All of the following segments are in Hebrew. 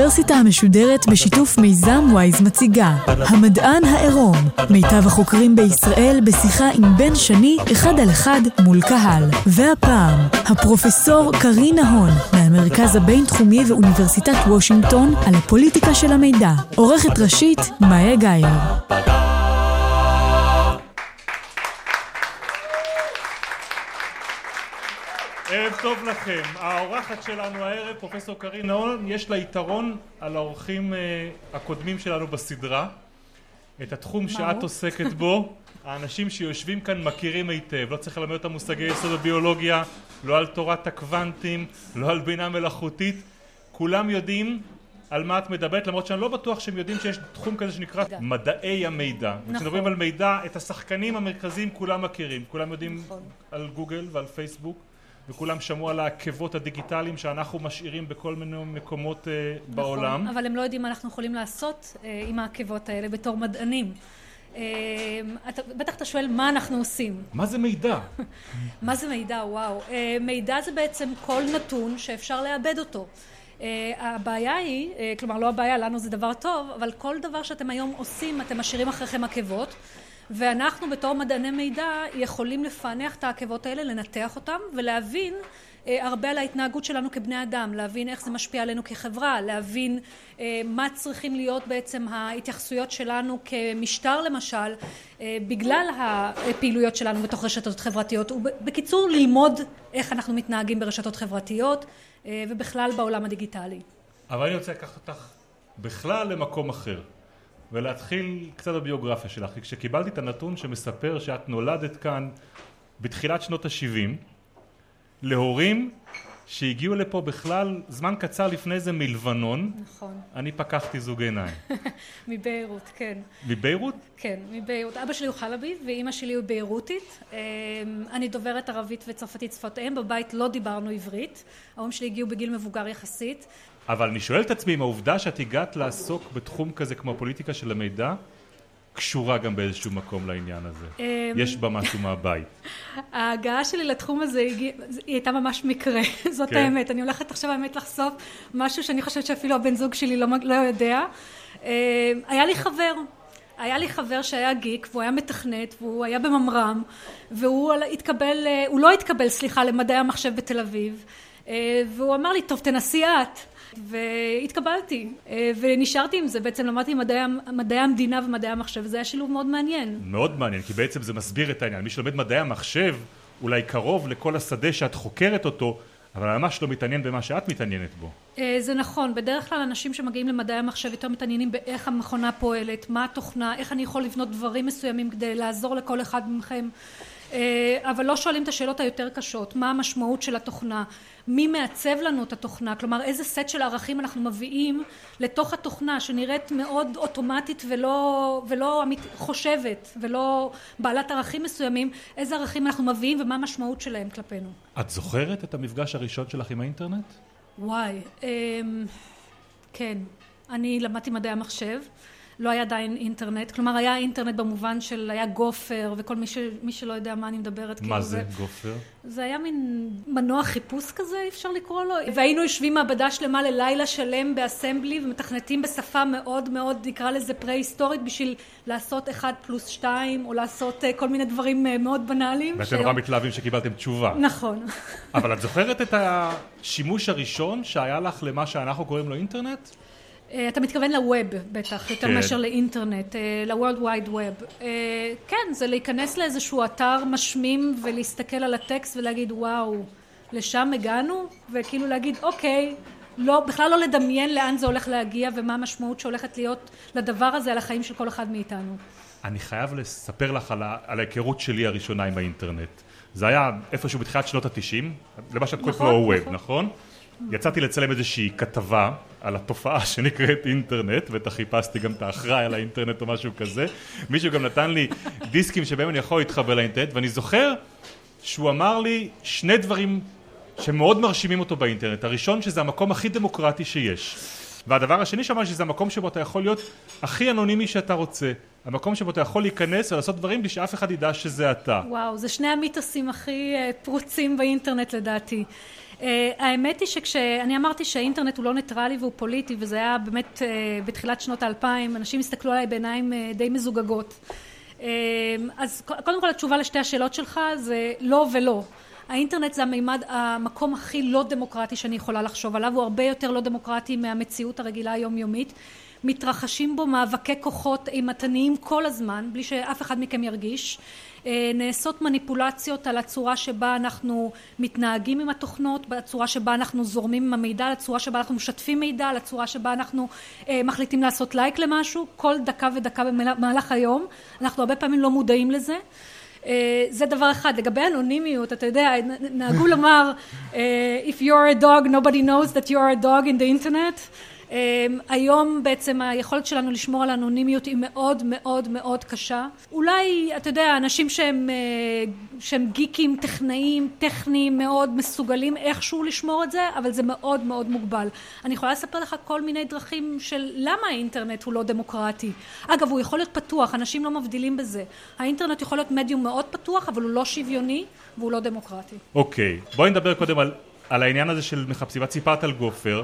האוניברסיטה המשודרת בשיתוף מיזם וויז מציגה המדען העירום מיטב החוקרים בישראל בשיחה עם בן שני אחד על אחד מול קהל. והפעם הפרופסור קרין נהון מהמרכז הבינתחומי ואוניברסיטת וושינגטון על הפוליטיקה של המידע. עורכת ראשית מאיה גאייר טוב לכם. האורחת שלנו הערב, פרופסור קרין נהון, יש לה יתרון על האורחים אה, הקודמים שלנו בסדרה. את התחום שאת עוסקת בו, האנשים שיושבים כאן מכירים היטב. לא צריך ללמד אותם מושגי יסוד הביולוגיה, לא על תורת הקוונטים, לא על בינה מלאכותית. כולם יודעים על מה את מדברת, למרות שאני לא בטוח שהם יודעים שיש תחום כזה שנקרא מדעי המידע. נכון. כשמדברים על מידע, את השחקנים המרכזיים כולם מכירים. כולם יודעים נכון. על גוגל ועל פייסבוק. וכולם שמעו על העקבות הדיגיטליים שאנחנו משאירים בכל מיני מקומות בעולם. נכון, אבל הם לא יודעים מה אנחנו יכולים לעשות אה, עם העקבות האלה בתור מדענים. אה, אתה, בטח אתה שואל מה אנחנו עושים. מה זה מידע? מה זה מידע? וואו. אה, מידע זה בעצם כל נתון שאפשר לאבד אותו. אה, הבעיה היא, אה, כלומר לא הבעיה, לנו זה דבר טוב, אבל כל דבר שאתם היום עושים, אתם משאירים אחריכם עקבות. ואנחנו בתור מדעני מידע יכולים לפענח את העקבות האלה, לנתח אותם ולהבין אה, הרבה על ההתנהגות שלנו כבני אדם, להבין איך זה משפיע עלינו כחברה, להבין אה, מה צריכים להיות בעצם ההתייחסויות שלנו כמשטר למשל, אה, בגלל הפעילויות שלנו בתוך רשתות חברתיות, ובקיצור ללמוד איך אנחנו מתנהגים ברשתות חברתיות ובכלל בעולם הדיגיטלי. אבל אני רוצה לקחת אותך בכלל למקום אחר. ולהתחיל קצת בביוגרפיה שלך, כי כשקיבלתי את הנתון שמספר שאת נולדת כאן בתחילת שנות ה-70 להורים שהגיעו לפה בכלל זמן קצר לפני זה מלבנון, נכון. אני פקחתי זוג עיניים. מביירות, כן. מביירות? כן, מביירות. אבא שלי הוא חלבי ואימא שלי הוא ביירותית. אמ, אני דוברת ערבית וצרפתית שפת אם, בבית לא דיברנו עברית. ההורים שלי הגיעו בגיל מבוגר יחסית. אבל אני שואל את עצמי אם העובדה שאת הגעת לעסוק בתחום כזה כמו הפוליטיקה של המידע קשורה גם באיזשהו מקום לעניין הזה. אמ, יש בה משהו מהבית. ההגעה שלי לתחום הזה היא הייתה ממש מקרה, זאת כן. האמת. אני הולכת עכשיו האמת לחשוף משהו שאני חושבת שאפילו הבן זוג שלי לא, לא יודע. אה, היה לי חבר, היה לי חבר שהיה גיק והוא היה מתכנת והוא היה בממר"ם והוא התקבל, אה, הוא לא התקבל סליחה למדעי המחשב בתל אביב אה, והוא אמר לי טוב תנסי את והתקבלתי אה, ונשארתי עם זה בעצם למדתי מדעי, מדעי המדינה ומדעי המחשב וזה היה שילוב מאוד מעניין מאוד מעניין, כי בעצם זה מסביר את העניין. מי שלומד מדעי המחשב, אולי קרוב לכל השדה שאת חוקרת אותו, אבל ממש לא מתעניין במה שאת מתעניינת בו. אה, זה נכון, בדרך כלל אנשים שמגיעים למדעי המחשב יותר מתעניינים באיך המכונה פועלת, מה התוכנה, איך אני יכול לבנות דברים מסוימים כדי לעזור לכל אחד מכם, אבל לא שואלים את השאלות היותר קשות, מה המשמעות של התוכנה, מי מעצב לנו את התוכנה, כלומר איזה סט של ערכים אנחנו מביאים לתוך התוכנה שנראית מאוד אוטומטית ולא, ולא אמית, חושבת ולא בעלת ערכים מסוימים, איזה ערכים אנחנו מביאים ומה המשמעות שלהם כלפינו. את זוכרת את המפגש הראשון שלך עם האינטרנט? וואי, אמ, כן, אני למדתי מדעי המחשב, לא היה עדיין אינטרנט, כלומר היה אינטרנט במובן של היה גופר וכל מי, ש, מי שלא יודע מה אני מדברת, מה כאילו זה גופר? זה היה מין מנוע חיפוש כזה, אפשר לקרוא לו, והיינו יושבים מעבדה שלמה ללילה שלם באסמבלי ומתכנתים בשפה מאוד מאוד, נקרא לזה פרה-היסטורית, בשביל לעשות אחד פלוס שתיים, או לעשות אה, כל מיני דברים אה, מאוד בנאליים. ואתם נורא מתלהבים שקיבלתם תשובה. נכון. אבל את זוכרת את השימוש הראשון שהיה לך למה שאנחנו קוראים לו אינטרנט? אה, אתה מתכוון לווב בטח, יותר כן. מאשר לאינטרנט, ל-World Wide Web. כן, זה להיכנס לאיזשהו אתר משמים ולהסתכל על הטקסט ולהגיד וואו, לשם הגענו? וכאילו להגיד אוקיי, לא, בכלל לא לדמיין לאן זה הולך להגיע ומה המשמעות שהולכת להיות לדבר הזה על החיים של כל אחד מאיתנו. אני חייב לספר לך על, ה- על ההיכרות שלי הראשונה עם האינטרנט. זה היה איפשהו בתחילת שנות התשעים, למה שאת קוראת נכון, לו ווב, נכון. נכון? יצאתי לצלם איזושהי כתבה על התופעה שנקראת אינטרנט, בטח חיפשתי גם את האחראי על האינטרנט או משהו כזה. מישהו גם נתן לי דיסקים שבהם אני יכול להתחבר לאינטרנט, ואני זוכר שהוא אמר לי שני דברים שמאוד מרשימים אותו באינטרנט. הראשון שזה המקום הכי דמוקרטי שיש. והדבר השני שאמר שזה המקום שבו אתה יכול להיות הכי אנונימי שאתה רוצה. המקום שבו אתה יכול להיכנס ולעשות דברים בלי שאף אחד ידע שזה אתה. וואו, זה שני המיתוסים הכי אה, פרוצים באינטרנט לדעתי. Uh, האמת היא שכשאני אמרתי שהאינטרנט הוא לא ניטרלי והוא פוליטי וזה היה באמת uh, בתחילת שנות האלפיים אנשים הסתכלו עליי בעיניים uh, די מזוגגות. uh, אז קודם כל התשובה לשתי השאלות שלך זה לא ולא. האינטרנט זה המימד המקום הכי לא דמוקרטי שאני יכולה לחשוב עליו הוא הרבה יותר לא דמוקרטי מהמציאות הרגילה היומיומית. מתרחשים בו מאבקי כוחות אימתניים כל הזמן בלי שאף אחד מכם ירגיש נעשות מניפולציות על הצורה שבה אנחנו מתנהגים עם התוכנות, בצורה שבה אנחנו זורמים עם המידע, על הצורה שבה אנחנו משתפים מידע, על הצורה שבה אנחנו אה, מחליטים לעשות לייק למשהו, כל דקה ודקה במהלך היום, אנחנו הרבה פעמים לא מודעים לזה. אה, זה דבר אחד. לגבי אנונימיות, אתה יודע, נהגו לומר If you're a dog, nobody knows that you're a dog in the internet. אמ, היום בעצם היכולת שלנו לשמור על אנונימיות היא מאוד מאוד מאוד קשה. אולי, אתה יודע, אנשים שהם, אה, שהם גיקים, טכנאים, טכניים, מאוד מסוגלים איכשהו לשמור את זה, אבל זה מאוד מאוד מוגבל. אני יכולה לספר לך כל מיני דרכים של למה האינטרנט הוא לא דמוקרטי. אגב, הוא יכול להיות פתוח, אנשים לא מבדילים בזה. האינטרנט יכול להיות מדיום מאוד פתוח, אבל הוא לא שוויוני והוא לא דמוקרטי. אוקיי, okay. בואי נדבר קודם על, על העניין הזה של מחפשים. את סיפרת על גופר.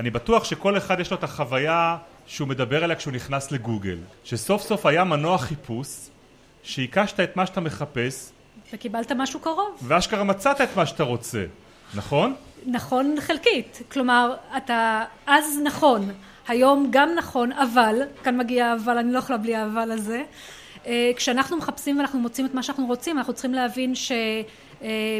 אני בטוח שכל אחד יש לו את החוויה שהוא מדבר עליה כשהוא נכנס לגוגל שסוף סוף היה מנוע חיפוש שהיקשת את מה שאתה מחפש וקיבלת משהו קרוב ואשכרה מצאת את מה שאתה רוצה, נכון? נכון חלקית, כלומר אתה אז נכון, היום גם נכון, אבל, כאן מגיע האבל, אני לא יכולה בלי האבל הזה כשאנחנו מחפשים ואנחנו מוצאים את מה שאנחנו רוצים אנחנו צריכים להבין ש... אה,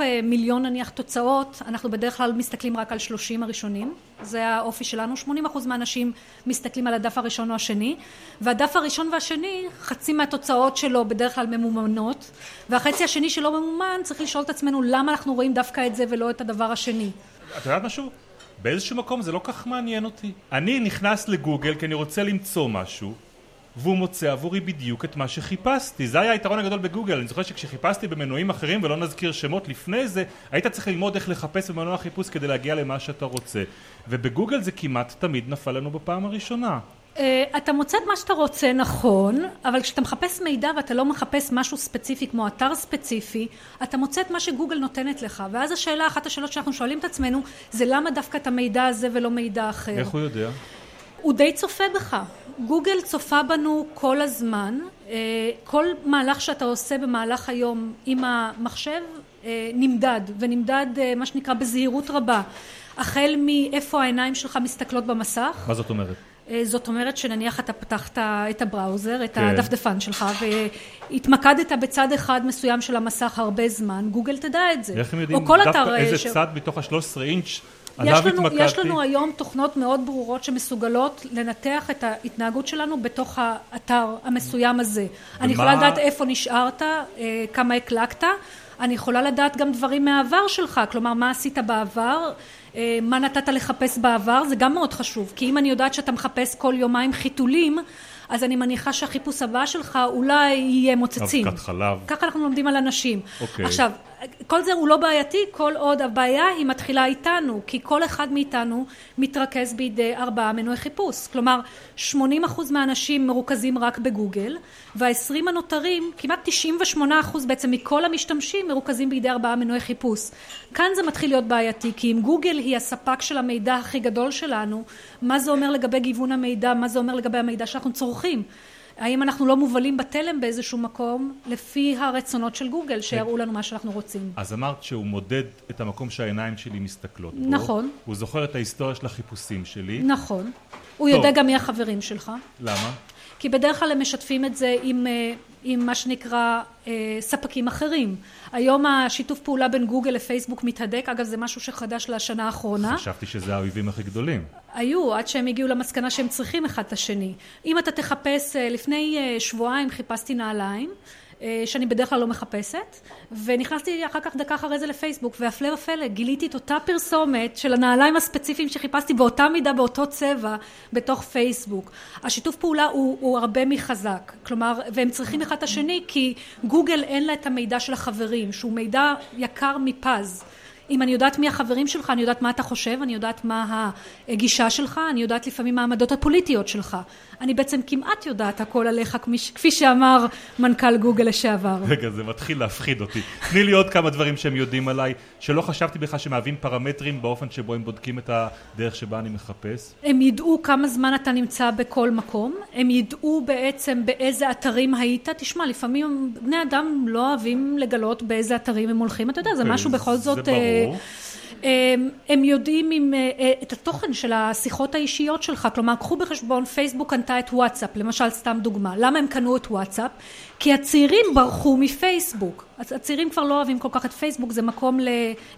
אה, מיליון נניח תוצאות אנחנו בדרך כלל מסתכלים רק על שלושים הראשונים. זה האופי שלנו. שמונים אחוז מהאנשים מסתכלים על הדף הראשון או השני והדף הראשון והשני חצי מהתוצאות שלו בדרך כלל ממומנות והחצי השני שלא ממומן צריך לשאול את עצמנו למה אנחנו רואים דווקא את זה ולא את הדבר השני. את יודעת משהו? באיזשהו מקום זה לא כך מעניין אותי. אני נכנס לגוגל כי אני רוצה למצוא משהו והוא מוצא עבורי בדיוק את מה שחיפשתי. זה היה היתרון הגדול בגוגל. אני זוכר שכשחיפשתי במנועים אחרים ולא נזכיר שמות לפני זה היית צריך ללמוד איך לחפש במנוע חיפוש כדי להגיע למה שאתה רוצה. ובגוגל זה כמעט תמיד נפל לנו בפעם הראשונה. Uh, אתה מוצא את מה שאתה רוצה נכון אבל כשאתה מחפש מידע ואתה לא מחפש משהו ספציפי כמו אתר ספציפי אתה מוצא את מה שגוגל נותנת לך. ואז השאלה אחת השאלות שאנחנו שואלים את עצמנו זה למה דווקא את המידע הזה ולא מידע אחר? איך הוא יודע? הוא די צופה בך גוגל צופה בנו כל הזמן אה, כל מהלך שאתה עושה במהלך היום עם המחשב אה, נמדד ונמדד אה, מה שנקרא בזהירות רבה החל מאיפה העיניים שלך מסתכלות במסך מה זאת אומרת? זאת אומרת שנניח אתה פתחת את הבראוזר, את כן. הדפדפן שלך והתמקדת בצד אחד מסוים של המסך הרבה זמן, גוגל תדע את זה. איך הם יודעים דווקא איזה ש... צד מתוך השלוש עשרה אינץ' יש לנו, יש לנו היום תוכנות מאוד ברורות שמסוגלות לנתח את ההתנהגות שלנו בתוך האתר המסוים הזה. ומה... אני יכולה לדעת איפה נשארת, אה, כמה הקלקת, אני יכולה לדעת גם דברים מהעבר שלך, כלומר מה עשית בעבר, אה, מה נתת לחפש בעבר, זה גם מאוד חשוב, כי אם אני יודעת שאתה מחפש כל יומיים חיתולים אז אני מניחה שהחיפוש הבא שלך אולי יהיה מוצצים. אבקת חלב. ככה אנחנו לומדים על אנשים. אוקיי. עכשיו, כל זה הוא לא בעייתי כל עוד הבעיה היא מתחילה איתנו כי כל אחד מאיתנו מתרכז בידי ארבעה מנועי חיפוש. כלומר 80 אחוז מהאנשים מרוכזים רק בגוגל והעשרים הנותרים כמעט 98 אחוז בעצם מכל המשתמשים מרוכזים בידי ארבעה מנועי חיפוש. כאן זה מתחיל להיות בעייתי כי אם גוגל היא הספק של המידע הכי גדול שלנו מה זה אומר לגבי גיוון המידע? מה זה אומר לגבי המידע שאנחנו צורכים האם אנחנו לא מובלים בתלם באיזשהו מקום לפי הרצונות של גוגל שיראו לנו מה שאנחנו רוצים. אז אמרת שהוא מודד את המקום שהעיניים שלי מסתכלות בו. נכון. הוא זוכר את ההיסטוריה של החיפושים שלי. נכון. הוא יודע גם מי החברים שלך. למה? כי בדרך כלל הם משתפים את זה עם, אה, עם מה שנקרא אה, ספקים אחרים. היום השיתוף פעולה בין גוגל לפייסבוק מתהדק, אגב זה משהו שחדש לשנה האחרונה. חשבתי שזה האויבים הכי גדולים. היו, עד שהם הגיעו למסקנה שהם צריכים אחד את השני. אם אתה תחפש, אה, לפני שבועיים חיפשתי נעליים שאני בדרך כלל לא מחפשת ונכנסתי אחר כך דקה אחרי זה לפייסבוק והפלא ופלא גיליתי את אותה פרסומת של הנעליים הספציפיים שחיפשתי באותה מידה באותו צבע בתוך פייסבוק. השיתוף פעולה הוא, הוא הרבה מחזק. כלומר והם צריכים אחד את השני כי גוגל אין לה את המידע של החברים שהוא מידע יקר מפז. אם אני יודעת מי החברים שלך, אני יודעת מה אתה חושב, אני יודעת מה הגישה שלך, אני יודעת לפעמים מה העמדות הפוליטיות שלך. אני בעצם כמעט יודעת הכל עליך, כפי שאמר מנכ"ל גוגל לשעבר. רגע, זה מתחיל להפחיד אותי. תני לי עוד כמה דברים שהם יודעים עליי, שלא חשבתי בכלל שמהווים פרמטרים באופן שבו הם בודקים את הדרך שבה אני מחפש. הם ידעו כמה זמן אתה נמצא בכל מקום, הם ידעו בעצם באיזה אתרים היית. תשמע, לפעמים בני אדם לא אוהבים לגלות באיזה אתרים הם הולכים, אתה יודע, זה אוקיי, משהו בכל זאת... זה ברור. אמ, הם יודעים עם, אה, אה, את התוכן של השיחות האישיות שלך, כלומר קחו בחשבון פייסבוק קנתה את וואטסאפ, למשל סתם דוגמה, למה הם קנו את וואטסאפ? כי הצעירים ברחו מפייסבוק, הצעירים כבר לא אוהבים כל כך את פייסבוק, זה מקום ל...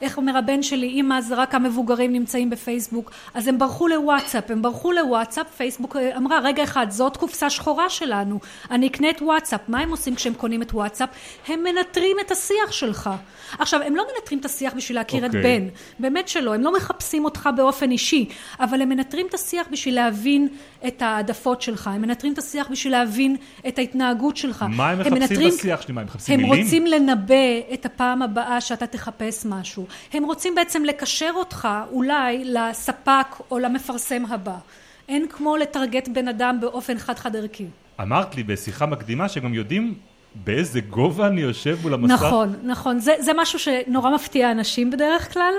איך אומר הבן שלי, אם אז רק המבוגרים נמצאים בפייסבוק, אז הם ברחו לוואטסאפ, הם ברחו לוואטסאפ, פייסבוק אה, אמרה רגע אחד, זאת קופסה שחורה שלנו, אני אקנה את וואטסאפ, מה הם עושים כשהם קונים את וואטסאפ? הם מנטרים את השיח שלך. עכשיו, הם לא מנטרים את השיח בשביל להכיר okay. את אוקיי. בן, באמת שלא, הם לא מחפשים אותך באופן אישי, אבל הם מנטרים את השיח בשביל להבין את העדפות שלך, הם מנטרים את השיח בשביל להבין את ההתנהגות שלך. מה הם מחפשים מנטרים, בשיח שלי? מה, הם מחפשים הם מילים? לנבא את הפעם הבאה שאתה תחפש משהו. הם רוצים בעצם לקשר אותך אולי לספק או למפרסם הבא. אין כמו לטרגט בן אדם באופן חד-חד ערכי. אמרת לי בשיחה מקדימה שגם יודעים באיזה גובה אני יושב מול המסך? נכון, נכון. זה, זה משהו שנורא מפתיע אנשים בדרך כלל,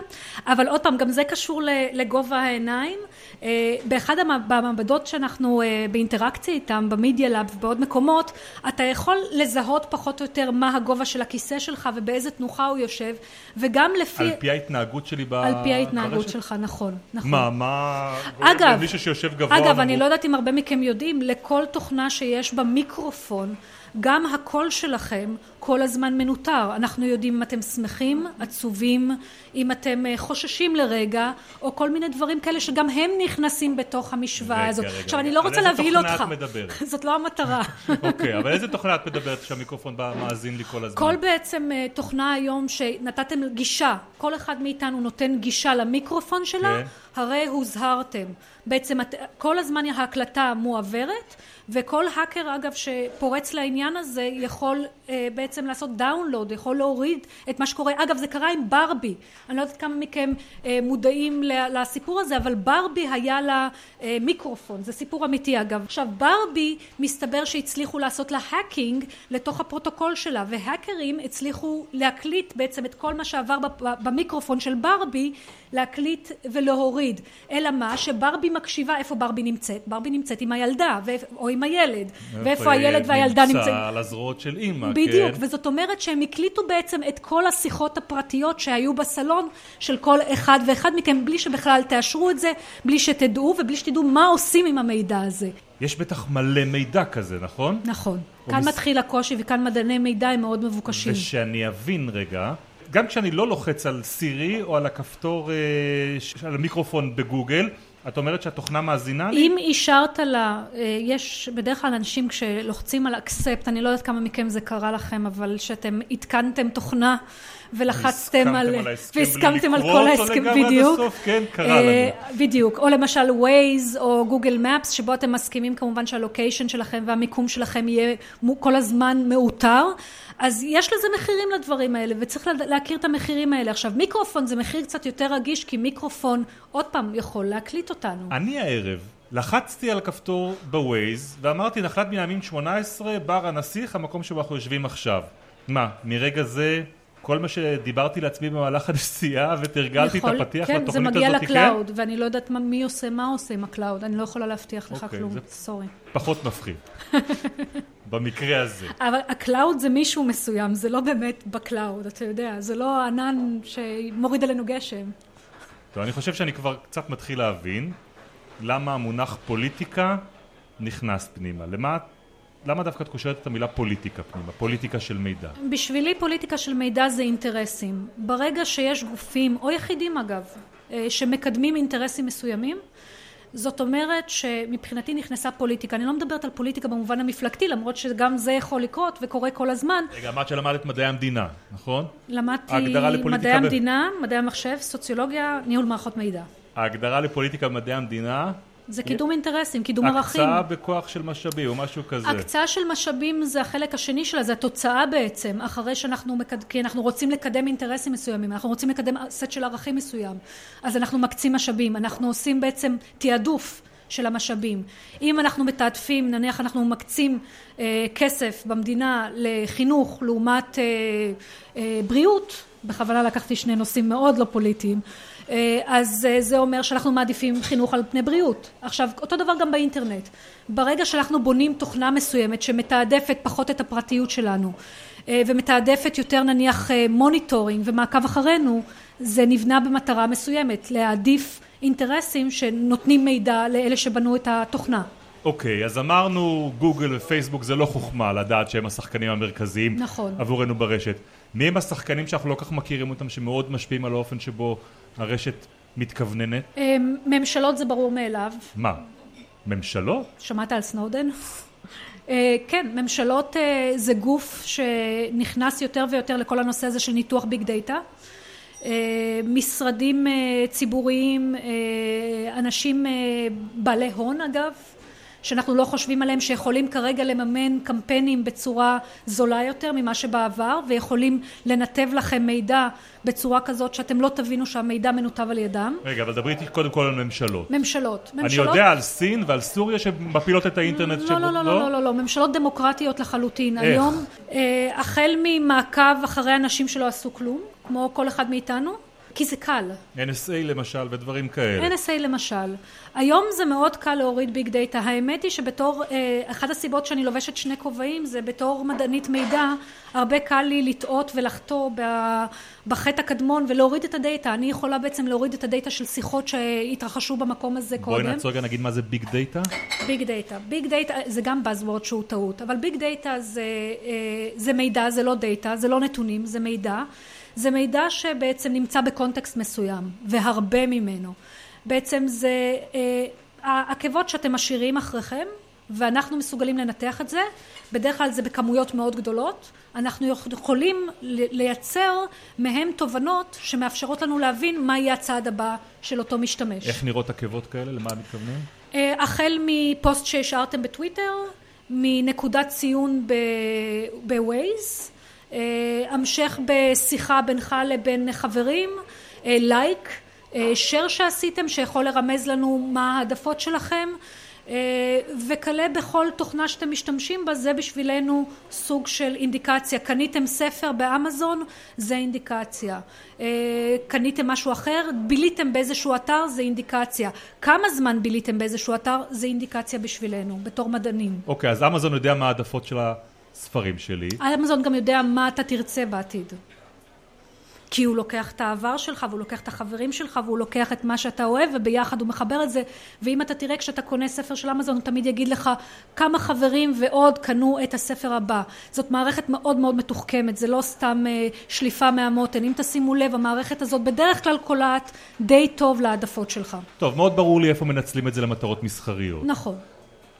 אבל עוד פעם, גם זה קשור לגובה העיניים. אה, באחד המעבדות שאנחנו אה, באינטראקציה איתם, במדיה לאב ובעוד מקומות, אתה יכול לזהות פחות או יותר מה הגובה של הכיסא שלך ובאיזה תנוחה הוא יושב, וגם לפי... על פי ההתנהגות שלי ברשת? על פי ההתנהגות ברשת? שלך, נכון, נכון. מה, מה... אגב, מישהו שיושב גבוה... אגב. אני לא יודעת אם הרבה מכם יודעים, לכל תוכנה שיש בה מיקרופון, גם הקול שלכם כל הזמן מנוטר. אנחנו יודעים אם אתם שמחים, עצובים, אם אתם אה, חוששים לרגע, או כל מיני דברים כאלה שגם הם נכנסים בתוך המשוואה הזאת. רגע, עכשיו, אני לא רוצה להבהיל אותך. על איזה תוכנה את מדברת? זאת לא המטרה. אוקיי, אבל איזה תוכנה את מדברת כשהמיקרופון בא מאזין לי כל הזמן? כל בעצם אה, תוכנה היום שנתתם גישה, כל אחד מאיתנו נותן גישה למיקרופון שלה, כן. הרי הוזהרתם. בעצם כל הזמן ההקלטה מועברת, וכל האקר אגב שפורץ לעניין הזה יכול אה, בעצם לעשות download, יכול להוריד את מה שקורה. אגב זה קרה עם ברבי, אני לא יודעת כמה מכם אה, מודעים לסיפור הזה, אבל ברבי היה לה אה, מיקרופון, זה סיפור אמיתי אגב. עכשיו ברבי מסתבר שהצליחו לעשות לה hacking לתוך הפרוטוקול שלה, והאקרים הצליחו להקליט בעצם את כל מה שעבר במיקרופון של ברבי, להקליט ולהוריד. אלא מה? שברבי מקשיבה איפה ברבי נמצאת. ברבי נמצאת עם הילדה, או עם הילד. ואיפה הילד והילדה נמצאים. נמצא על הזרועות של אימא, כן. בדיוק, וזאת אומרת שהם הקליטו בעצם את כל השיחות הפרטיות שהיו בסלון של כל אחד ואחד מכם, בלי שבכלל תאשרו את זה, בלי שתדעו ובלי שתדעו מה עושים עם המידע הזה. יש בטח מלא מידע כזה, נכון? נכון. כאן מס... מתחיל הקושי וכאן מדעני מידע הם מאוד מבוקשים. ושאני אבין רגע, גם כשאני לא לוחץ על סירי או על הכפתור, אה, על המיקרופון בגוגל, את אומרת שהתוכנה מאזינה לי? אם אישרת לה, אה, יש בדרך כלל אנשים כשלוחצים על אקספט, אני לא יודעת כמה מכם זה קרה לכם, אבל שאתם עדכנתם תוכנה ולחצתם על... והסכמתם על כל ההסכם, בדיוק. כן, קרה אה, לנו. בדיוק, או למשל ווייז או גוגל מפס, שבו אתם מסכימים כמובן שהלוקיישן שלכם והמיקום שלכם יהיה כל הזמן מאותר. אז יש לזה מחירים לדברים האלה וצריך להכיר את המחירים האלה. עכשיו מיקרופון זה מחיר קצת יותר רגיש כי מיקרופון עוד פעם יכול להקליט אותנו. אני הערב לחצתי על הכפתור בווייז ואמרתי נחלת בנימין 18 בר הנסיך המקום שבו אנחנו יושבים עכשיו. מה מרגע זה כל מה שדיברתי לעצמי במהלך הנסיעה ותרגלתי יכול, את הפתיח כן, לתוכנית הזאת, כן? זה מגיע לקלאוד, כן? ואני לא יודעת מה, מי עושה מה עושה עם ה cloud, אני לא יכולה להבטיח לך אוקיי, כלום, sorry. פחות מפחיד. במקרה הזה. אבל ה cloud זה מישהו מסוים, זה לא באמת ב cloud, אתה יודע, זה לא ענן שמוריד עלינו גשם. טוב, אני חושב שאני כבר קצת מתחיל להבין למה המונח פוליטיקה נכנס פנימה. למה, למה דווקא את קושרת את המילה פוליטיקה פנימה? פוליטיקה של מידע. בשבילי פוליטיקה של מידע זה אינטרסים. ברגע שיש גופים, או יחידים אגב, אה, שמקדמים אינטרסים מסוימים, זאת אומרת שמבחינתי נכנסה פוליטיקה. אני לא מדברת על פוליטיקה במובן המפלגתי, למרות שגם זה יכול לקרות וקורה כל הזמן. רגע, אמרת שלמדת מדעי המדינה, נכון? למדתי מדעי המדינה, מדעי המחשב, סוציולוגיה, ניהול מערכות מידע. ההגדרה לפוליטיקה במדעי המדינה זה קידום אינטרסים, קידום ערכים. הקצאה בכוח של משאבים או משהו כזה. הקצאה של משאבים זה החלק השני שלה, זה התוצאה בעצם, אחרי שאנחנו, מקד... כי אנחנו רוצים לקדם אינטרסים מסוימים, אנחנו רוצים לקדם סט של ערכים מסוים, אז אנחנו מקצים משאבים, אנחנו עושים בעצם תעדוף של המשאבים. אם אנחנו מתעדפים, נניח אנחנו מקצים אה, כסף במדינה לחינוך לעומת אה, אה, בריאות, בכוונה לקחתי שני נושאים מאוד לא פוליטיים, אה, אז אה, זה אומר שאנחנו מעדיפים חינוך על פני בריאות. עכשיו, אותו דבר גם באינטרנט. ברגע שאנחנו בונים תוכנה מסוימת שמתעדפת פחות את הפרטיות שלנו אה, ומתעדפת יותר נניח monitoring ומעקב אחרינו, זה נבנה במטרה מסוימת, להעדיף אינטרסים שנותנים מידע לאלה שבנו את התוכנה. אוקיי, okay, אז אמרנו גוגל ופייסבוק זה לא חוכמה לדעת שהם השחקנים המרכזיים נכון. עבורנו ברשת. מי הם השחקנים שאנחנו לא כך מכירים אותם שמאוד משפיעים על האופן שבו הרשת מתכווננת? אמ, ממשלות זה ברור מאליו. מה? ממשלות? שמעת על סנודן? אה, כן, ממשלות אה, זה גוף שנכנס יותר ויותר לכל הנושא הזה של ניתוח big data. אה, משרדים ציבוריים, אנשים בעלי הון אגב, שאנחנו לא חושבים עליהם שיכולים כרגע לממן קמפיינים בצורה זולה יותר ממה שבעבר ויכולים לנתב לכם מידע בצורה כזאת שאתם לא תבינו שהמידע מנותב על ידם. רגע, אבל דברי איתי קודם כל על ממשלות. ממשלות. אני יודע על סין ועל סוריה שמפילות את האינטרנט. לא, לא, לא, לא, לא, לא, ממשלות דמוקרטיות לחלוטין. איך? היום, אה, החל ממעקב אחרי אנשים שלא עשו כלום, כמו כל אחד מאיתנו, כי זה קל. NSA למשל ודברים כאלה. NSA למשל. היום זה מאוד קל להוריד big data. האמת היא שבתור, אה, אחת הסיבות שאני לובשת שני כובעים זה בתור מדענית מידע, הרבה קל לי לטעות ולחטוא בחטא הקדמון ולהוריד את ה data. אני יכולה בעצם להוריד את ה data של שיחות שהתרחשו במקום הזה בואי קודם. בואי נעצור רגע נגיד מה זה big data. big data. big data זה גם Buzzword שהוא טעות, אבל big data זה, אה, זה מידע, זה לא data, זה לא נתונים, זה מידע. זה מידע שבעצם נמצא בקונטקסט מסוים, והרבה ממנו. בעצם זה אה, העקבות שאתם משאירים אחריכם, ואנחנו מסוגלים לנתח את זה, בדרך כלל זה בכמויות מאוד גדולות, אנחנו יכולים לייצר מהם תובנות שמאפשרות לנו להבין מה יהיה הצעד הבא של אותו משתמש. איך נראות עקבות כאלה? למה מתכוונים? אה, החל מפוסט שהשארתם בטוויטר, מנקודת ציון בווייז, המשך בשיחה בינך לבין חברים, לייק, שייר שעשיתם שיכול לרמז לנו מה העדפות שלכם אה, וכלה בכל תוכנה שאתם משתמשים בה זה בשבילנו סוג של אינדיקציה. קניתם ספר באמזון זה אינדיקציה. אה, קניתם משהו אחר ביליתם באיזשהו אתר זה אינדיקציה. כמה זמן ביליתם באיזשהו אתר זה אינדיקציה בשבילנו בתור מדענים. אוקיי אז אמזון יודע מה העדפות של הספרים שלי. אמזון גם יודע מה אתה תרצה בעתיד. כי הוא לוקח את העבר שלך והוא לוקח את החברים שלך והוא לוקח את מה שאתה אוהב וביחד הוא מחבר את זה. ואם אתה תראה כשאתה קונה ספר של אמזון הוא תמיד יגיד לך כמה חברים ועוד קנו את הספר הבא. זאת מערכת מאוד מאוד מתוחכמת זה לא סתם אה, שליפה מהמותן. אם תשימו לב המערכת הזאת בדרך כלל קולעת די טוב להעדפות שלך. טוב מאוד ברור לי איפה מנצלים את זה למטרות מסחריות. נכון.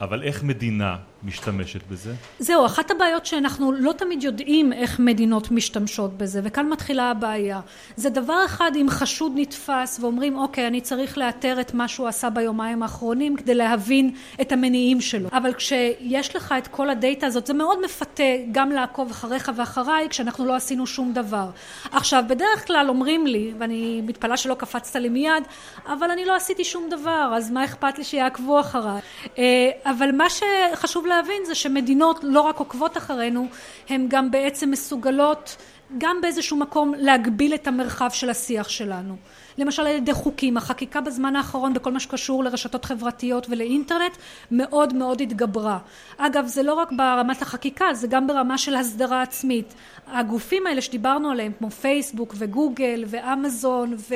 אבל איך מדינה משתמשת בזה? זהו, אחת הבעיות שאנחנו לא תמיד יודעים איך מדינות משתמשות בזה, וכאן מתחילה הבעיה. זה דבר אחד אם חשוד נתפס ואומרים, אוקיי, אני צריך לאתר את מה שהוא עשה ביומיים האחרונים כדי להבין את המניעים שלו. אבל כשיש לך את כל הדאטה הזאת, זה מאוד מפתה גם לעקוב אחריך ואחריי כשאנחנו לא עשינו שום דבר. עכשיו, בדרך כלל אומרים לי, ואני מתפלאה שלא קפצת לי מיד, אבל אני לא עשיתי שום דבר, אז מה אכפת לי שיעקבו אחריי? אה, אבל מה שחשוב להבין זה שמדינות לא רק עוקבות אחרינו, הן גם בעצם מסוגלות גם באיזשהו מקום להגביל את המרחב של השיח שלנו. למשל על ידי חוקים. החקיקה בזמן האחרון בכל מה שקשור לרשתות חברתיות ולאינטרנט מאוד מאוד התגברה. אגב, זה לא רק ברמת החקיקה, זה גם ברמה של הסדרה עצמית. הגופים האלה שדיברנו עליהם, כמו פייסבוק וגוגל ואמזון ו-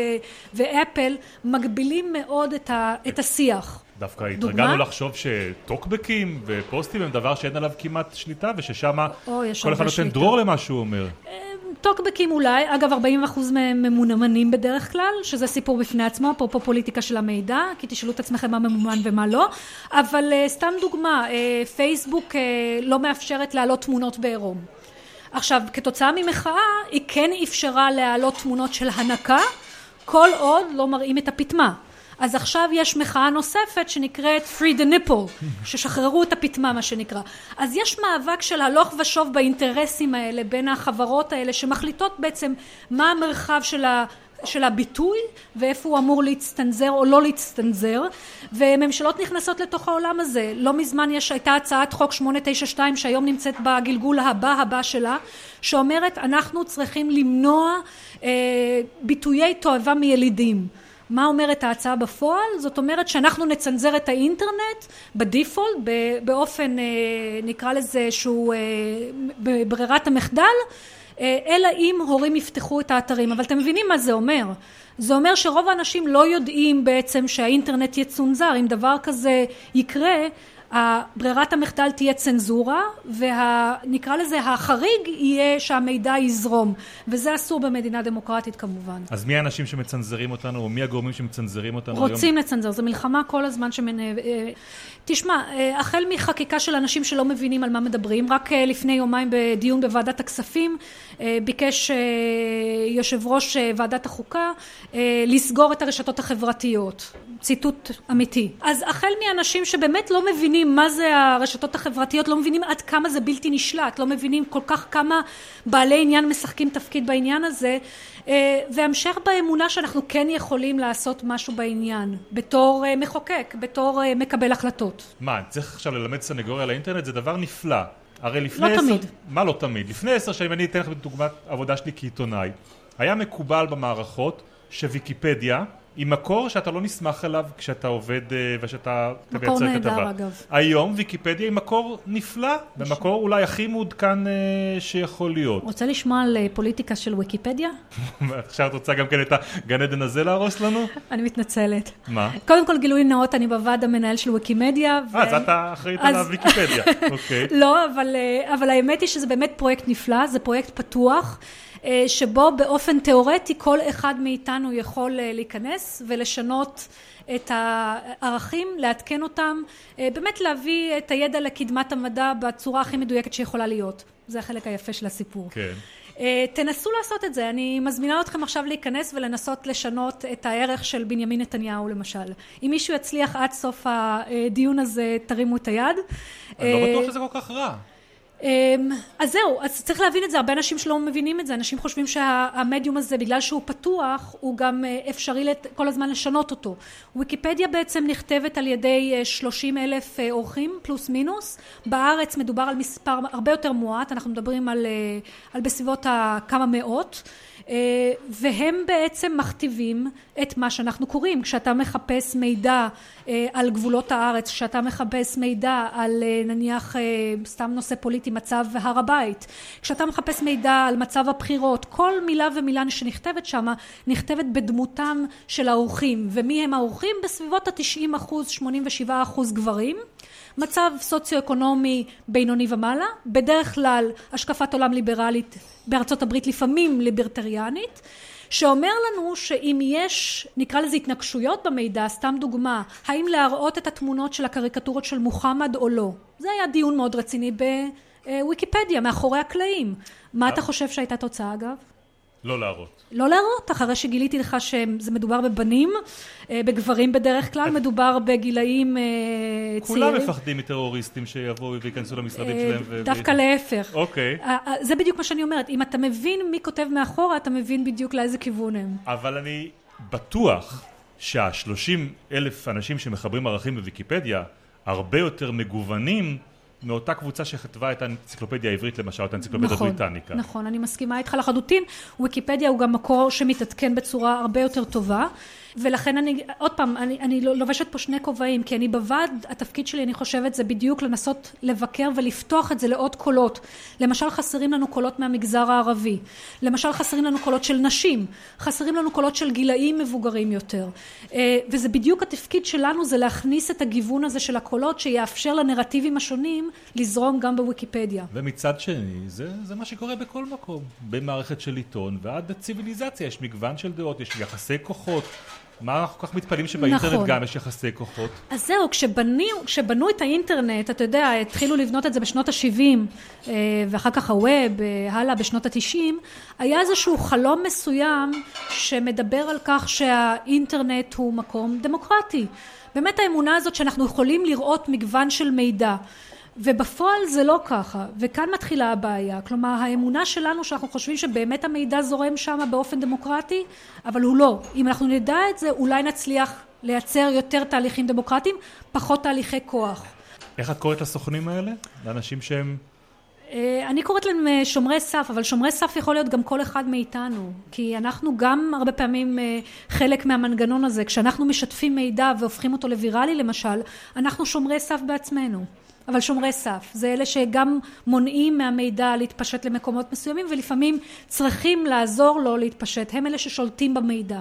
ואפל, מגבילים מאוד את, ה- את השיח. דווקא התרגלנו לחשוב שטוקבקים ופוסטים הם דבר שאין עליו כמעט שליטה וששם כל אחד נותן דרור למה שהוא אומר. אה, טוקבקים אולי, אגב 40% מהם ממונמנים בדרך כלל, שזה סיפור בפני עצמו, אפרופו פוליטיקה של המידע, כי תשאלו את עצמכם מה ממומן ומה לא, אבל uh, סתם דוגמה, uh, פייסבוק uh, לא מאפשרת להעלות תמונות בעירום. עכשיו, כתוצאה ממחאה, היא כן אפשרה להעלות תמונות של הנקה, כל עוד לא מראים את הפטמה. אז עכשיו יש מחאה נוספת שנקראת Free the Nipple, ששחררו את הפטמה מה שנקרא. אז יש מאבק של הלוך ושוב באינטרסים האלה בין החברות האלה שמחליטות בעצם מה המרחב של ה... של הביטוי ואיפה הוא אמור להצטנזר או לא להצטנזר. וממשלות נכנסות לתוך העולם הזה. לא מזמן יש הייתה הצעת חוק 892 שהיום נמצאת בגלגול הבא הבא שלה שאומרת אנחנו צריכים למנוע אה, ביטויי תועבה מילידים מה אומרת ההצעה בפועל? זאת אומרת שאנחנו נצנזר את האינטרנט בדיפולט באופן אה, נקרא לזה שהוא אה, בברירת המחדל אה, אלא אם הורים יפתחו את האתרים. אבל אתם מבינים מה זה אומר? זה אומר שרוב האנשים לא יודעים בעצם שהאינטרנט יצונזר. אם דבר כזה יקרה ברירת המחדל תהיה צנזורה ונקרא לזה החריג יהיה שהמידע יזרום וזה אסור במדינה דמוקרטית כמובן. אז מי האנשים שמצנזרים אותנו או מי הגורמים שמצנזרים אותנו רוצים היום? לצנזר, זו מלחמה כל הזמן שמנ... אה, תשמע, אה, החל מחקיקה של אנשים שלא מבינים על מה מדברים, רק אה, לפני יומיים בדיון בוועדת הכספים ביקש יושב ראש ועדת החוקה לסגור את הרשתות החברתיות, ציטוט אמיתי. אז החל מאנשים שבאמת לא מבינים מה זה הרשתות החברתיות, לא מבינים עד כמה זה בלתי נשלט, לא מבינים כל כך כמה בעלי עניין משחקים תפקיד בעניין הזה, אה, והמשך באמונה שאנחנו כן יכולים לעשות משהו בעניין, בתור אה, מחוקק, בתור אה, מקבל החלטות. מה, צריך עכשיו ללמד סנגוריה על האינטרנט? זה דבר נפלא. הרי לפני לא עשר... תמיד. מה לא תמיד? לפני עשר שנים, אני אתן לך דוגמת עבודה שלי כעיתונאי. היה מקובל במערכות שוויקיפדיה היא מקור שאתה לא נסמך עליו כשאתה עובד ושאתה מקור נהדר אגב. היום ויקיפדיה היא מקור נפלא, ומקור אולי הכי מעודכן שיכול להיות. רוצה לשמוע על פוליטיקה של ויקיפדיה? עכשיו את רוצה גם כן את הגן עדן הזה להרוס לנו? אני מתנצלת. מה? קודם כל גילוי נאות, אני בוועד המנהל של ויקימדיה. אה, אז אתה אחראית על הוויקיפדיה, אוקיי. לא, אבל האמת היא שזה באמת פרויקט נפלא, זה פרויקט פתוח. שבו באופן תיאורטי כל אחד מאיתנו יכול להיכנס ולשנות את הערכים, לעדכן אותם, באמת להביא את הידע לקדמת המדע בצורה הכי מדויקת שיכולה להיות. זה החלק היפה של הסיפור. כן. תנסו לעשות את זה, אני מזמינה אתכם עכשיו להיכנס ולנסות לשנות את הערך של בנימין נתניהו למשל. אם מישהו יצליח עד סוף הדיון הזה תרימו את היד. אני לא בטוח שזה כל כך רע. אז זהו, אז צריך להבין את זה, הרבה אנשים שלא מבינים את זה, אנשים חושבים שהמדיום הזה בגלל שהוא פתוח הוא גם אפשרי כל הזמן לשנות אותו. ויקיפדיה בעצם נכתבת על ידי שלושים אלף עורכים פלוס מינוס, בארץ מדובר על מספר הרבה יותר מועט, אנחנו מדברים על, על בסביבות הכמה מאות והם בעצם מכתיבים את מה שאנחנו קוראים. כשאתה מחפש מידע על גבולות הארץ כשאתה מחפש מידע על נניח סתם נושא פוליטי מצב הר הבית כשאתה מחפש מידע על מצב הבחירות כל מילה ומילה שנכתבת שמה נכתבת בדמותם של האורחים. ומי הם האורחים? בסביבות התשעים אחוז שמונים ושבעה אחוז גברים מצב סוציו-אקונומי בינוני ומעלה, בדרך כלל השקפת עולם ליברלית בארצות הברית לפעמים ליברטריאנית, שאומר לנו שאם יש נקרא לזה התנגשויות במידע, סתם דוגמה, האם להראות את התמונות של הקריקטורות של מוחמד או לא, זה היה דיון מאוד רציני בוויקיפדיה מאחורי הקלעים. מה אתה חושב שהייתה תוצאה אגב? לא להראות. לא להראות, אחרי שגיליתי לך שזה מדובר בבנים, בגברים בדרך כלל, מדובר בגילאים צעירים. כולם מפחדים מטרוריסטים שיבואו וייכנסו למשרדים שלהם. דווקא להפך. אוקיי. זה בדיוק מה שאני אומרת, אם אתה מבין מי כותב מאחורה, אתה מבין בדיוק לאיזה כיוון הם. אבל אני בטוח שהשלושים אלף אנשים שמחברים ערכים בוויקיפדיה, הרבה יותר מגוונים מאותה קבוצה שכתבה את האנציקלופדיה העברית למשל, את האנציקלופדיה נכון, הבריטניקה. נכון, אני מסכימה איתך לחלוטין, ויקיפדיה הוא גם מקור שמתעדכן בצורה הרבה יותר טובה, ולכן אני, עוד פעם, אני, אני לובשת פה שני כובעים, כי אני בוועד, התפקיד שלי, אני חושבת, זה בדיוק לנסות לבקר ולפתוח את זה לעוד קולות. למשל, חסרים לנו קולות מהמגזר הערבי. למשל, חסרים לנו קולות של נשים. חסרים לנו קולות של גילאים מבוגרים יותר. וזה בדיוק התפקיד שלנו, זה להכניס את הגיוון הזה של הקולות, שיאפשר לנרטיבים השונים לזרום גם בוויקיפדיה. ומצד שני, זה, זה מה שקורה בכל מקום. במערכת של עיתון ועד הציוויליזציה יש מגוון של דעות, יש יחסי כוחות. מה אנחנו כל כך מתפלאים שבאינטרנט נכון. גם יש יחסי כוחות? אז זהו, כשבנו, כשבנו את האינטרנט, אתה יודע, התחילו לבנות את זה בשנות ה-70 ואחר כך הווב, אה, הלאה בשנות ה-90, היה איזשהו חלום מסוים שמדבר על כך שהאינטרנט הוא מקום דמוקרטי. באמת האמונה הזאת שאנחנו יכולים לראות מגוון של מידע. ובפועל זה לא ככה, וכאן מתחילה הבעיה. כלומר, האמונה שלנו שאנחנו חושבים שבאמת המידע זורם שם באופן דמוקרטי, אבל הוא לא. אם אנחנו נדע את זה, אולי נצליח לייצר יותר תהליכים דמוקרטיים, פחות תהליכי כוח. איך את קוראת לסוכנים האלה? לאנשים שהם... אה, אני קוראת להם אה, שומרי סף, אבל שומרי סף יכול להיות גם כל אחד מאיתנו, כי אנחנו גם הרבה פעמים אה, חלק מהמנגנון הזה. כשאנחנו משתפים מידע והופכים אותו לוויראלי למשל, אנחנו שומרי סף בעצמנו. אבל שומרי סף, זה אלה שגם מונעים מהמידע להתפשט למקומות מסוימים ולפעמים צריכים לעזור לו להתפשט, הם אלה ששולטים במידע.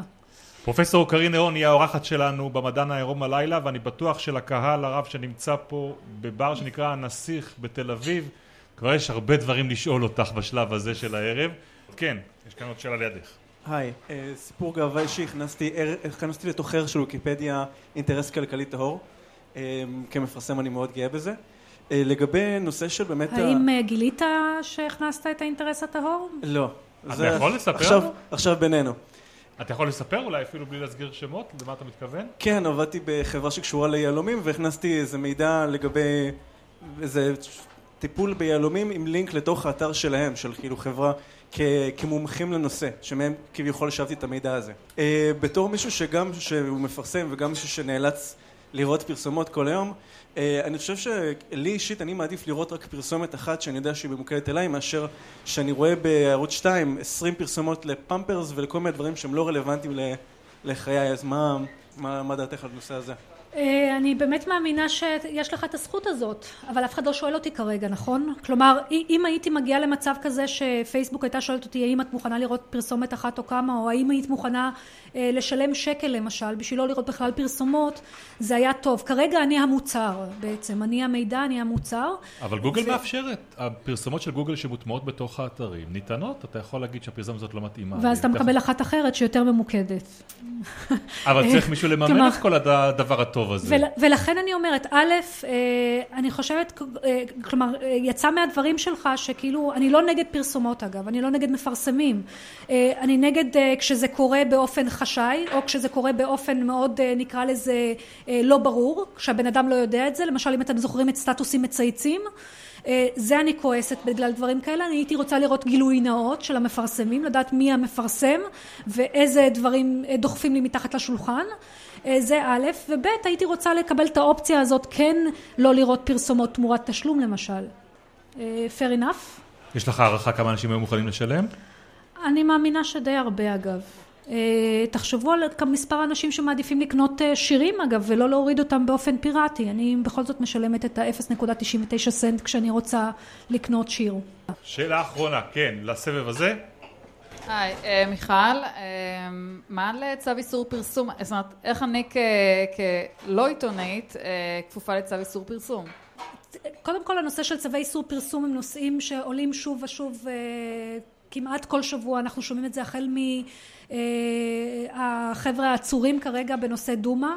פרופסור קרין נהון היא האורחת שלנו במדען העירום הלילה ואני בטוח שלקהל הרב שנמצא פה בבר שנקרא הנסיך בתל אביב כבר יש הרבה דברים לשאול אותך בשלב הזה של הערב. כן, יש כאן עוד שאלה לידך. היי, אה, סיפור גאווה אישי, הכנסתי, הכנסתי לתוך ערך של ויקיפדיה אינטרס כלכלי טהור. אה, כמפרסם אני מאוד גאה בזה. אה, לגבי נושא של באמת... האם ה... גילית שהכנסת את האינטרס הטהור? לא. אתה זה... יכול לספר? עכשיו, עכשיו בינינו. אתה יכול לספר אולי אפילו בלי להסגיר שמות? למה אתה מתכוון? כן, עבדתי בחברה שקשורה ליהלומים והכנסתי איזה מידע לגבי איזה טיפול ביהלומים עם לינק לתוך האתר שלהם, של כאילו חברה כ- כמומחים לנושא, שמהם כביכול השבתי את המידע הזה. Uh, בתור מישהו שגם שהוא מפרסם וגם מישהו שנאלץ לראות פרסומות כל היום, אני חושב שלי אישית אני מעדיף לראות רק פרסומת אחת שאני יודע שהיא ממוקדת אליי, מאשר שאני רואה בערוץ 2 20 פרסומות לפמפרס ולכל מיני דברים שהם לא רלוונטיים לחיי, אז מה, מה, מה דעתך על הנושא הזה? אה, אני באמת מאמינה שיש לך את הזכות הזאת, אבל אף אחד לא שואל אותי כרגע, נכון? כלומר, אם הייתי מגיעה למצב כזה שפייסבוק הייתה שואלת אותי האם את מוכנה לראות פרסומת אחת או כמה, או האם היית מוכנה אה, לשלם שקל למשל, בשביל לא לראות בכלל פרסומות, זה היה טוב. כרגע אני המוצר בעצם, אני המידע, אני המוצר. אבל גוגל ו... מאפשרת, הפרסומות של גוגל שמוטמעות בתוך האתרים ניתנות, אתה יכול להגיד שהפרסומת הזאת לא מתאימה. ואז אתה מקבל אחת אחרת שיותר ממוקדת. אבל צריך מישהו לממן את כל הדבר הטוב. הטוב הזה. ול, ולכן אני אומרת, א', אה, אני חושבת, אה, כלומר, אה, יצא מהדברים שלך שכאילו, אני לא נגד פרסומות אגב, אני לא נגד מפרסמים. אני נגד כשזה קורה באופן חשאי, או כשזה קורה באופן מאוד, נקרא לזה, לא ברור, כשהבן אדם לא יודע את זה, למשל אם אתם זוכרים את סטטוסים מצייצים. זה אני כועסת בגלל דברים כאלה, אני הייתי רוצה לראות גילוי נאות של המפרסמים, לדעת מי המפרסם ואיזה דברים דוחפים לי מתחת לשולחן. אה, זה א', וב', הייתי רוצה לקבל את האופציה הזאת כן לא לראות פרסומות תמורת תשלום למשל. אה, fair enough? יש לך הערכה כמה אנשים היו מוכנים לשלם? אני מאמינה שדי הרבה אגב. אה, תחשבו על מספר אנשים שמעדיפים לקנות שירים אגב ולא להוריד אותם באופן פיראטי אני בכל זאת משלמת את ה-0.99 סנט כשאני רוצה לקנות שיר. שאלה אחרונה, כן, לסבב הזה היי, אה, מיכל, אה, מה לצו איסור פרסום? זאת אומרת, איך אני כלא עיתונאית אה, כפופה לצו איסור פרסום? קודם כל הנושא של צווי איסור פרסום הם נושאים שעולים שוב ושוב כמעט כל שבוע אנחנו שומעים את זה החל מהחבר'ה העצורים כרגע בנושא דומא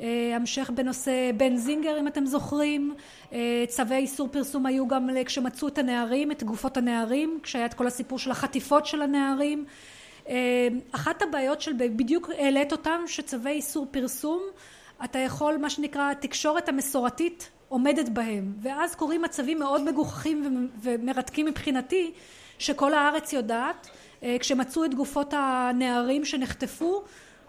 אה, המשך בנושא בן זינגר אם אתם זוכרים. אה, צווי איסור פרסום היו גם כשמצאו את הנערים את גופות הנערים כשהיה את כל הסיפור של החטיפות של הנערים. אה, אחת הבעיות של בדיוק העלית אותם שצווי איסור פרסום אתה יכול מה שנקרא התקשורת המסורתית עומדת בהם. ואז קורים מצבים מאוד מגוחכים ומרתקים מבחינתי שכל הארץ יודעת כשמצאו את גופות הנערים שנחטפו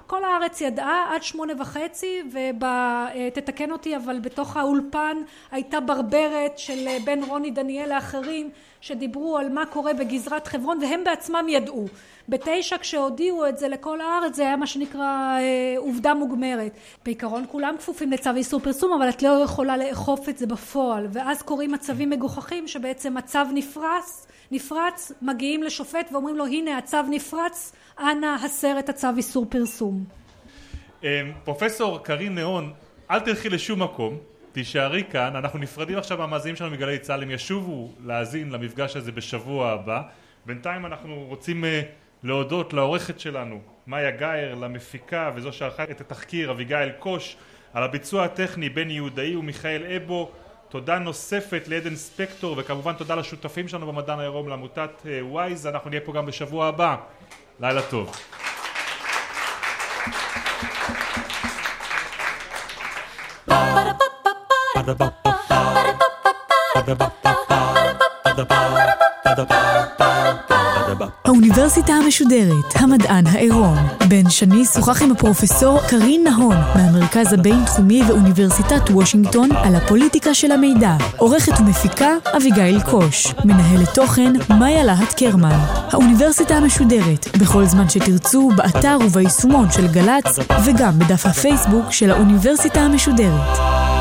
כל הארץ ידעה עד שמונה וחצי ותתקן אותי אבל בתוך האולפן הייתה ברברת של בן רוני דניאל לאחרים שדיברו על מה קורה בגזרת חברון והם בעצמם ידעו. בתשע כשהודיעו את זה לכל הארץ זה היה מה שנקרא אה, עובדה מוגמרת. בעיקרון כולם כפופים לצו איסור פרסום אבל את לא יכולה לאכוף את זה בפועל. ואז קורים מצבים מגוחכים שבעצם הצו נפרס נפרץ מגיעים לשופט ואומרים לו הנה הצו נפרץ אנא הסר את הצו איסור פרסום. אמ, פרופסור קרין נהון, אל תלכי לשום מקום, תישארי כאן, אנחנו נפרדים עכשיו מהמאזינים שלנו מגלי צה"ל, הם ישובו להאזין למפגש הזה בשבוע הבא. בינתיים אנחנו רוצים uh, להודות לעורכת שלנו, מאיה גאייר, למפיקה וזו שערכה את התחקיר אביגיל קוש, על הביצוע הטכני בני יהודאי ומיכאל אבו, תודה נוספת לעדן ספקטור וכמובן תודה לשותפים שלנו במדען העירום לעמותת וויז, אנחנו נהיה פה גם בשבוע הבא, לילה טוב. האוניברסיטה המשודרת, המדען העירום. בן שני שוחח עם הפרופסור קרין נהון מהמרכז הבינתחומי ואוניברסיטת וושינגטון על הפוליטיקה של המידע. עורכת ומפיקה אביגיל קוש. מנהלת תוכן מאיה להט קרמן. האוניברסיטה המשודרת, בכל זמן שתרצו, באתר וביישומון של גל"צ, וגם בדף הפייסבוק של האוניברסיטה המשודרת.